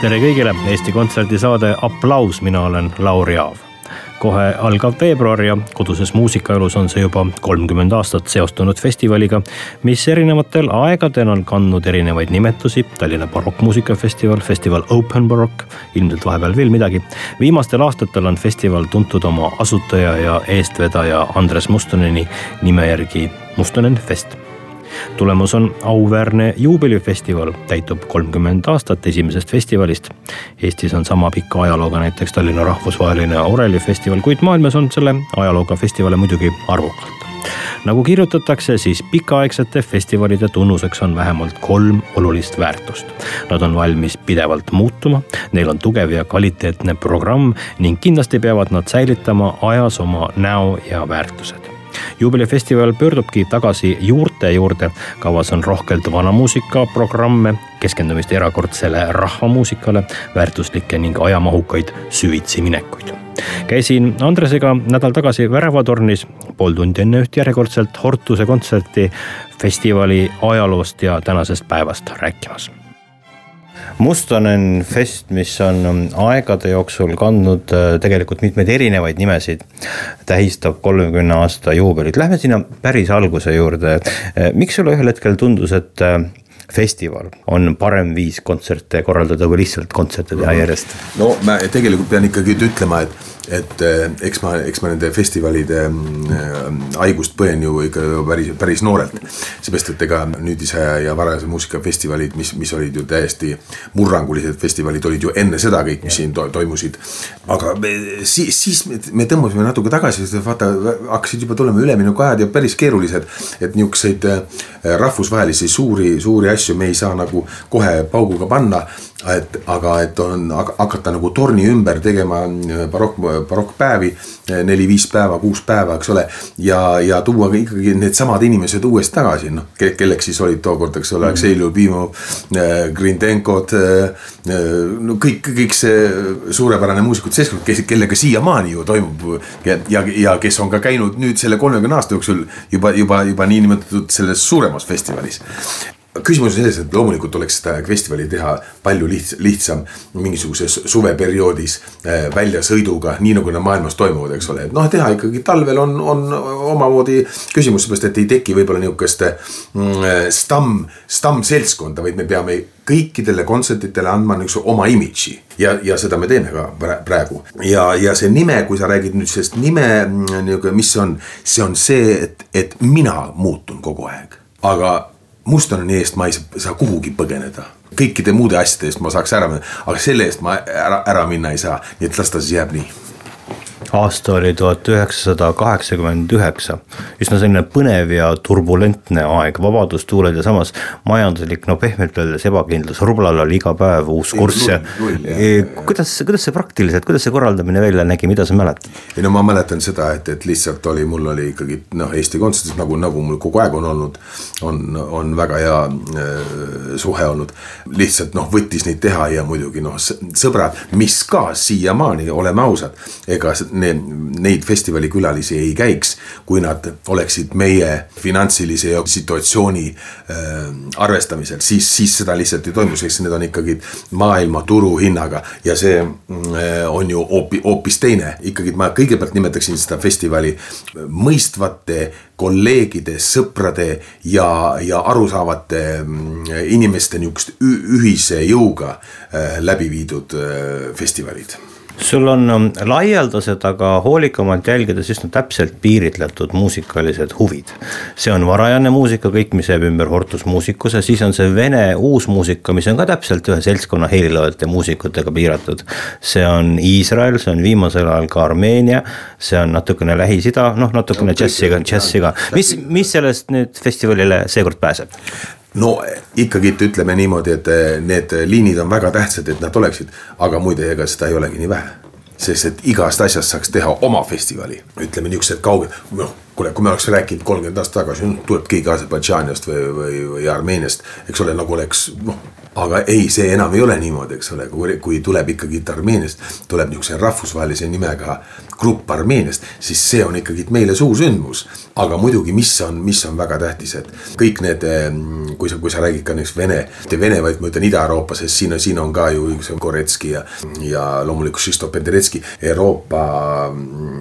tere kõigile, Eesti Kontserdi saade Applaus, mina olen Lauri Aav. kohe algav veebruar ja koduses muusikaelus on see juba kolmkümmend aastat seostunud festivaliga, mis erinevatel aegadel on kandnud erinevaid nimetusi. Tallinna barokkmuusikafestival, festival Open Barock, ilmselt vahepeal veel midagi. viimastel aastatel on festival tuntud oma asutaja ja eestvedaja Andres Mustoneni nime järgi Mustonen Fest tulemus on auväärne juubelifestival, täitub kolmkümmend aastat esimesest festivalist. Eestis on sama pika ajalooga näiteks Tallinna rahvusvaheline orelifestival, kuid maailmas on selle ajalooga festivale muidugi arvukalt nagu kirjutatakse, siis pikaaegsete festivalide tunnuseks on vähemalt kolm olulist väärtust. Nad on valmis pidevalt muutuma, neil on tugev ja kvaliteetne programm ning kindlasti peavad nad säilitama ajas oma näo ja väärtused juubelifestival pöördubki tagasi juurte juurde. kavas on rohkelt vanamuusikaprogramme, keskendumist erakordsele rahvamuusikale, väärtuslikke ning ajamahukaid süvitsi minekuid. käisin Andresega nädal tagasi Väravatornis pool tundi enne üht järjekordselt Hortuse kontserti festivali ajaloost ja tänasest päevast rääkimas Mustonen fest, mis on um, aegade jooksul kandnud äh, tegelikult mitmeid erinevaid nimesid, tähistab kolmekümne aasta juubelit. Lähme sinna päris alguse juurde. Äh, miks sulle ühel hetkel tundus, et äh, festival on parem viis kontserte korraldada kui lihtsalt kontserte teha järjest? no ma tegelikult pean ikkagi ütlema, et et eh, eks ma, eks ma nende festivalide mm, haigust põen ju ikka päris, päris noorelt. seepärast, et ega nüüdise ja varajase muusika festivalid, mis, mis olid ju täiesti murrangulised festivalid, olid ju enne seda kõik, mis siin to toimusid. aga me, siis, siis me, me tõmbasime natuke tagasi, sest vaata hakkasid juba tulema üleminekuajad ja päris keerulised. et niisuguseid eh, rahvusvahelisi suuri, suuri asju me ei saa nagu kohe pauguga panna et aga, et on hakata nagu torni ümber tegema äh, barokk, barokkpäevi, äh, neli-viis päeva, kuus päeva, eks ole. ja, ja tuua ikkagi needsamad inimesed uuesti tagasi, noh, kelleks siis olid tookord, eks ole, Aleksei Ljubimov, äh, Grindenkod. no kõik, kõik see suurepärane muusikute seltskond, kes, kellega siiamaani ju toimub ja, ja, ja kes on ka käinud nüüd selle kolmekümne aasta jooksul juba, juba, juba niinimetatud selles suuremas festivalis küsimus on selles, et loomulikult oleks seda festivali teha palju lihts-, lihtsam mingisuguses suveperioodis äh, väljasõiduga, nii nagu nad maailmas toimuvad, eks ole, et noh, teha ikkagi talvel on, on omamoodi küsimus, seepärast et ei teki võib-olla nihukest mm, stamm, stammseltskonda, vaid me peame kõikidele kontsertidele andma niisuguse oma imidži. Ja, ja seda me teeme ka praegu. ja, ja see nime, kui sa räägid nüüd sellest nime mm, nihuke, mis see on, see on see, et, et mina muutun kogu aeg, aga Mustoneni eest ma ei saa kuhugi põgeneda. kõikide muude asjade eest ma saaks ära minna, aga selle eest ma ära, ära minna ei saa, nii et las ta siis jääb nii aasta oli tuhat üheksasada kaheksakümmend üheksa. üsna selline põnev ja turbulentne aeg, vabadustuuled ja samas majanduslik, no pehmelt öeldes ebakindlus, rublal oli iga päev uus kurss ja. kuidas, kuidas see praktiliselt, kuidas see korraldamine välja nägi, mida sa mäletad? ei no ma mäletan seda, et, et lihtsalt oli, mul oli ikkagi noh, Eesti Kontserdis nagu, nagu mul kogu aeg on olnud. on, on väga hea äh, suhe olnud, lihtsalt noh, võttis neid teha ja muidugi noh, sõbrad, mis ka siiamaani, oleme ausad, ega neid festivalikülalisi ei käiks, kui nad oleksid meie finantsilise situatsiooni äh, arvestamisel, siis, siis seda lihtsalt ei toimu, sest need on ikkagi maailma turuhinnaga ja see äh, on ju hoopi, hoopis teine. ikkagi ma kõigepealt nimetaksin seda festivali mõistvate kolleegide, sõprade ja, ja arusaavate mm, inimeste nihukest ühise jõuga äh, läbi viidud äh, festivalid sul on um, laialdased, aga hoolikamalt jälgides üsna täpselt piiritletud muusikalised huvid. see on varajane muusika, kõik, mis jääb ümber Hortus Musicuse, siis on see vene uusmuusika, mis on ka täpselt ühe seltskonna heliloojate muusikutega piiratud. see on Iisrael, see on viimasel ajal ka Armeenia, see on natukene Lähis-Ida, noh natukene džässiga, džässiga, mis, mis sellest nüüd festivalile seekord pääseb? No ikkagi ütleme niimoodi, et eh, need liinid on väga tähtsad, et nad oleksid, aga muide, ega seda ei olegi nii vähe. sest et igast asjast saaks teha oma festivali, ütleme niisugused kauged, noh kuule, kui me oleks rääkinud kolmkümmend aastat tagasi, tuleb keegi Aserbaidžaaniast või, või, või Armeeniast, eks ole, nagu oleks noh aga ei, see enam ei ole niimoodi, eks ole, kui, tuleb ikkagi Armeeniast, tuleb niisuguse rahvusvahelise nimega grupp Armeeniast, siis see on ikkagi meile suur sündmus. aga muidugi, mis on, mis on väga tähtis, et kõik need, kui sa, kui sa räägid ka näiteks Vene, mitte Vene, vaid ma ütlen Ida-Euroopa, sest siin on, siin on ka ju Goretski ja, ja loomulikult Šisto Penderecki Euroopa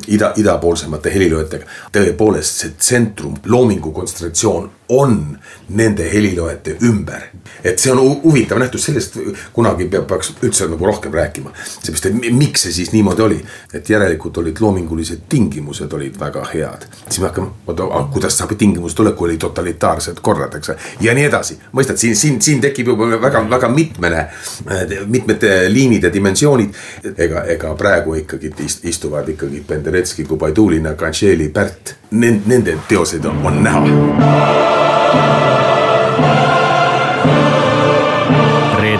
ida, idapoolsemate helilööjatega. tõepoolest see tsentrum, loomingu kontsentratsioon on nende heliloojate ümber. et see on huvitav nähtus, sellest kunagi peab, peaks üldse nagu rohkem rääkima. seepärast, et miks see siis niimoodi oli, et järelikult olid loomingulised tingimused olid väga head. siis me hakkame, oota, kuidas saab tingimused olla, kui oli totalitaarsed korrad, eks. ja nii edasi, mõistad, siin, siin, siin tekib juba väga-väga mitmene, mitmete liinide dimensioonid. ega, ega praegu ikkagi istuvad ikkagi Penderecki, Gubaidulina, Kanšeli, Pärt. Nende teoseid on, on näha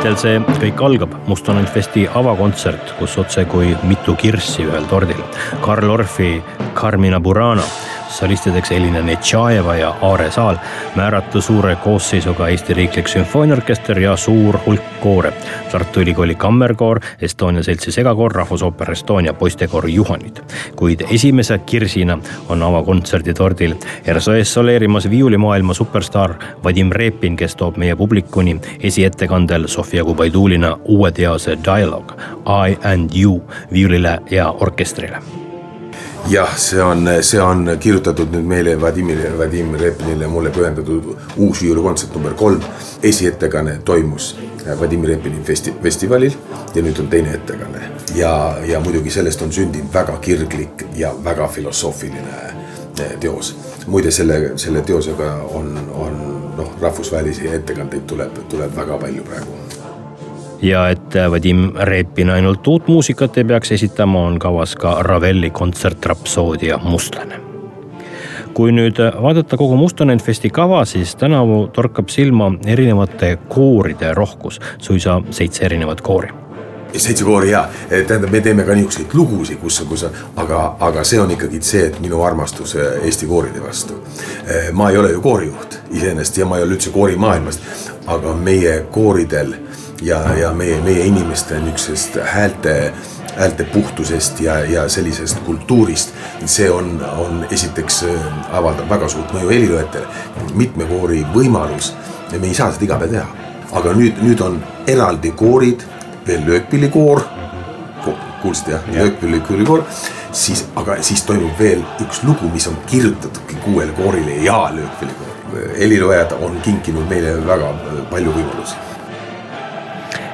reedel see kõik algab, Mustanaid Festi avakontsert, kus otsekui mitu kirssi ühel tordil. Karl Orfi Carmina Burana solistideks Elina Netšajeva ja Aare Saal, määratu suure koosseisuga Eesti Riiklik Sümfooniaorkester ja suur hulk koore. Tartu Ülikooli Kammerkoor, Estonia Seltsi segakoor, Rahvusooper Estonia poistekoor Juhanid. kuid esimese kirsina on avakontserdi tordil ERSO ees soleerimas viiulimaailma superstaar Vadim Repin, kes toob meie publikuni esiettekandel Sofia Kubaidulina uue teose Dialogue I and you viiulile ja orkestrile jah, see on, see on kirjutatud nüüd meile Vadimile, Vadim Repinile mulle pühendatud uus viiulukontsert number kolm. esiettekanne toimus Vadim Repini festi-, festivalil ja nüüd on teine ettekanne. ja, ja muidugi sellest on sündinud väga kirglik ja väga filosoofiline eh, teos. muide, selle, selle teosega on, on noh, rahvusvahelisi ettekandeid tuleb, tuleb väga palju praegu ja et Vadim Repin ainult uut muusikat ei peaks esitama, on kavas ka Ravelli kontsertrapsoodia Mustlane. Kui nüüd vaadata kogu Mustonen Festi kava, siis tänavu torkab silma erinevate kooride rohkus, suisa seitse erinevat koori. Seitse koori ja, tähendab, me teeme ka niisuguseid lugusid, kus, kus, aga, aga see on ikkagi see, et minu armastus eh, Eesti kooride vastu. Eh, ma ei ole ju koorijuht iseenesest ja ma ei ole üldse koorimaailmast, aga meie kooridel ja, ja meie, meie inimeste niisugusest häälte, häälte puhtusest ja, ja sellisest kultuurist. see on, on esiteks äh, avaldab väga suurt mõju helilööjatele, mitme koori võimalus ja me ei saa seda iga päev teha. aga nüüd, nüüd on eraldi koorid, veel löökpillikoor, kuulsite jah ja., löökpillikoor, siis, aga siis toimub veel üks lugu, mis on kirjutatudki kuuele koorile ja löökpillikoor. heliloojad on kinkinud meile väga palju võimalusi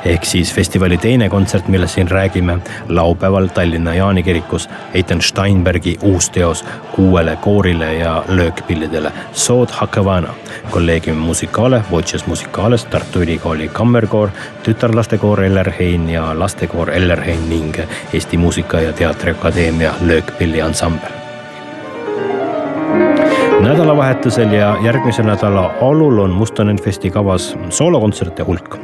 ehk siis festivali teine kontsert, millest siin räägime, laupäeval Tallinna Jaani kirikus Eitan Steinbergi uus teos kuuele koorile ja löökpillidele, Sod Hakavana, kolleegium Musicale, Voces Musicales, Tartu Ülikooli Kammerkoor, tütarlastekoor Ellerhein ja lastekoor Ellerhein ning Eesti Muusika- ja Teatriakadeemia löökpilliansambel nädalavahetusel ja järgmise nädala alul on Mustanenfesti kavas soolokontserte hulk.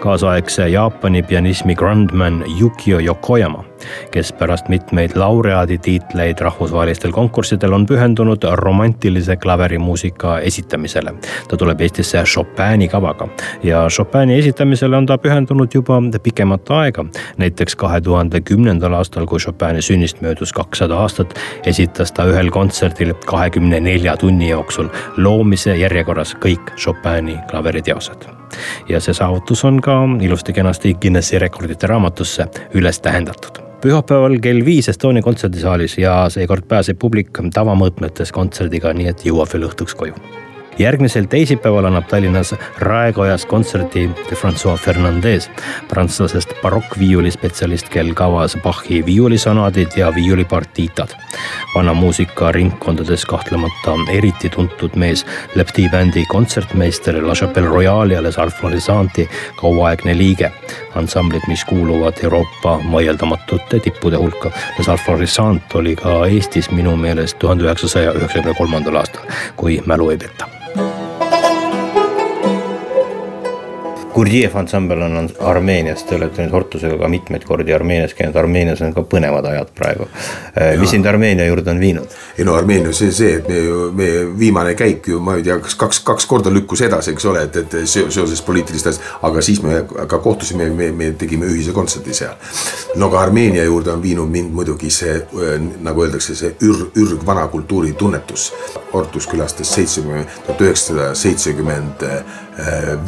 kaasaegse Jaapani pianismi grandman Yukio Yokoyama kes pärast mitmeid laureaaditiitleid rahvusvahelistel konkurssidel on pühendunud romantilise klaverimuusika esitamisele. ta tuleb Eestisse Chopini kavaga ja Chopini esitamisele on ta pühendunud juba pikemat aega. näiteks kahe tuhande kümnendal aastal, kui Chopini sünnist möödus kakssada aastat, esitas ta ühel kontserdil kahekümne nelja tunni jooksul loomise järjekorras kõik Chopini klaveriteosed ja see saavutus on ka ilusti-kenasti Guinessi rekordite raamatusse üles tähendatud pühapäeval kell viis Estonia kontserdisaalis ja seekord pääseb publik tavamõõtmetes kontserdiga, nii et jõuab veel õhtuks koju järgmisel teisipäeval annab Tallinnas Raekojas kontserti Francois Fernandez, prantslasest barokkviiulispetsialist, kel kavas Bachi viiulisonadid ja viiulipartiitad. vana muusika ringkondades kahtlemata eriti tuntud mees, Lepti bändi kontsertmeister La Chapelle Royale ja Les Alfonisanti kauaaegne liige. Ansamblid, mis kuuluvad Euroopa vaieldamatute tippude hulka. Les Alfonisant oli ka Eestis minu meelest tuhande üheksasaja üheksakümne kolmandal aastal, kui mälu ei peta Gurdjiev ansambel on Armeeniast, te olete nüüd Hortusega ka mitmeid kordi Armeenias käinud, Armeenias on ka põnevad ajad praegu. Äh, mis sind Armeenia juurde on viinud? ei no Armeenia see, see, et me ju, meie viimane käik ju, ma ei tea, kas kaks, kaks korda lükkus edasi, eks ole, et, et seoses poliitilistest, aga siis me ka kohtusime, me, me tegime ühise kontserdi seal. no ka Armeenia juurde on viinud mind muidugi see, nagu öeldakse, see ür, ürg vana kultuuri tunnetus. Hortus külastas seitsekümmend, tuhat üheksasada seitsekümmend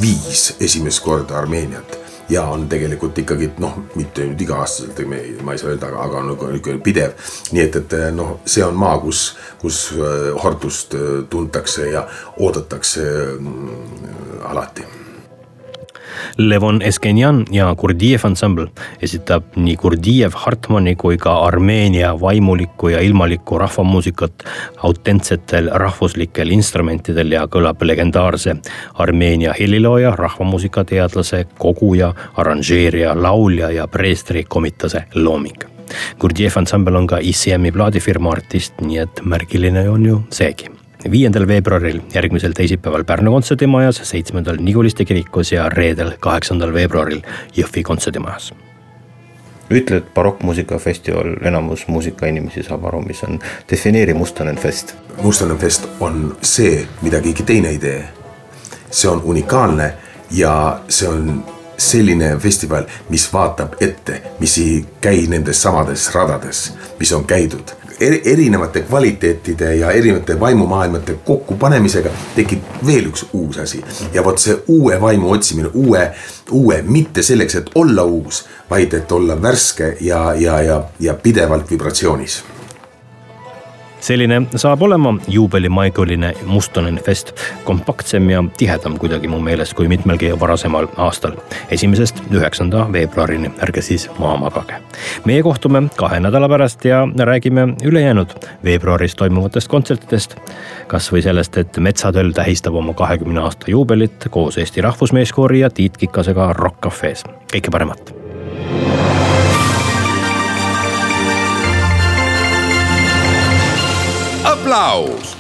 viis esimest korda Armeeniat ja on tegelikult ikkagi noh, mitte nüüd iga-aastaselt, ma ei saa öelda, aga, aga nagu niisugune pidev. nii et, et noh, see on maa, kus, kus Hortust tuntakse ja oodatakse mm, alati Levon Eskenjan ja Gurdjiev ansambl esitab nii Gurdjiev, Hartmanni kui ka Armeenia vaimulikku ja ilmalikku rahvamuusikat autentsetel rahvuslikel instrumentidel ja kõlab legendaarse Armeenia helilooja, rahvamuusikateadlase, koguja, arranžeerija, laulja ja preestri komitase looming. Gurdjiev ansambel on ka ICM-i plaadifirma artist, nii et märgiline on ju seegi viiendal veebruaril, järgmisel teisipäeval Pärnu kontserdimajas, seitsmendal Niguliste kirikus ja reedel, kaheksandal veebruaril Jõhvi kontserdimajas ütle, et barokkmuusikafestival, enamus muusikainimesi saab aru, mis on, defineeri Mustonen Fest. Mustonen Fest on see, mida keegi teine ei tee. see on unikaalne ja see on selline festival, mis vaatab ette, mis ei käi nendes samades radades, mis on käidud erinevate kvaliteetide ja erinevate vaimumaailmate kokkupanemisega tekib veel üks uus asi. ja vot see uue vaimu otsimine, uue, uue, mitte selleks, et olla uus, vaid et olla värske ja, ja, ja, ja pidevalt vibratsioonis selline saab olema juubelimaiguline Mustonen fest, kompaktsem ja tihedam kuidagi mu meelest kui mitmelgi varasemal aastal. esimesest üheksanda veebruarini, ärge siis maha magage. meie kohtume kahe nädala pärast ja räägime ülejäänud veebruaris toimuvatest kontsertidest. kasvõi sellest, et Metsatöll tähistab oma kahekümne aasta juubelit koos Eesti Rahvusmeeskoori ja Tiit Kikasega Rock Cafe's. kõike paremat aplaus